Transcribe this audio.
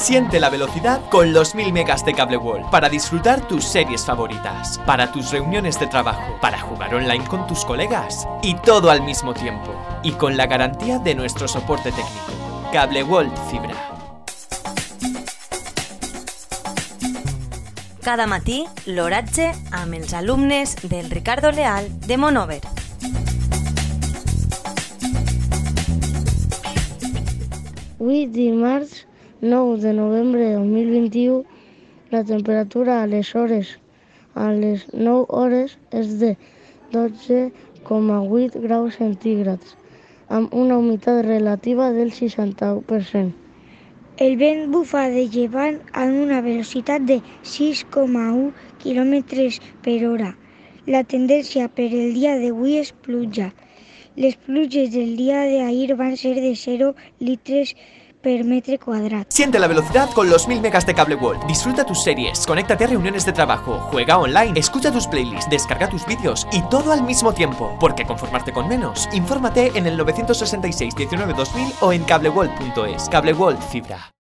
Siente la velocidad con los 1000 megas de Cable World para disfrutar tus series favoritas, para tus reuniones de trabajo, para jugar online con tus colegas y todo al mismo tiempo y con la garantía de nuestro soporte técnico. Cable World Fibra. Cada matí, l'oratge amb els alumnes del Ricardo Leal de Monover. Avui, dimarts 9 de novembre de 2021, la temperatura a les hores a les 9 hores és de 12,8 graus centígrads, amb una humitat relativa del 60%. El vent bufa de llevant amb una velocitat de 6,1 km per hora. La tendència per el dia d'avui és pluja. Les pluges del dia d'ahir van ser de 0 litres per metro cuadrado. Siente la velocidad con los 1000 megas de Cable World. Disfruta tus series, conéctate a reuniones de trabajo, juega online, escucha tus playlists, descarga tus vídeos y todo al mismo tiempo. Porque conformarte con menos. Infórmate en el 966 19 2000 o en cableworld.es. Cable World Fibra.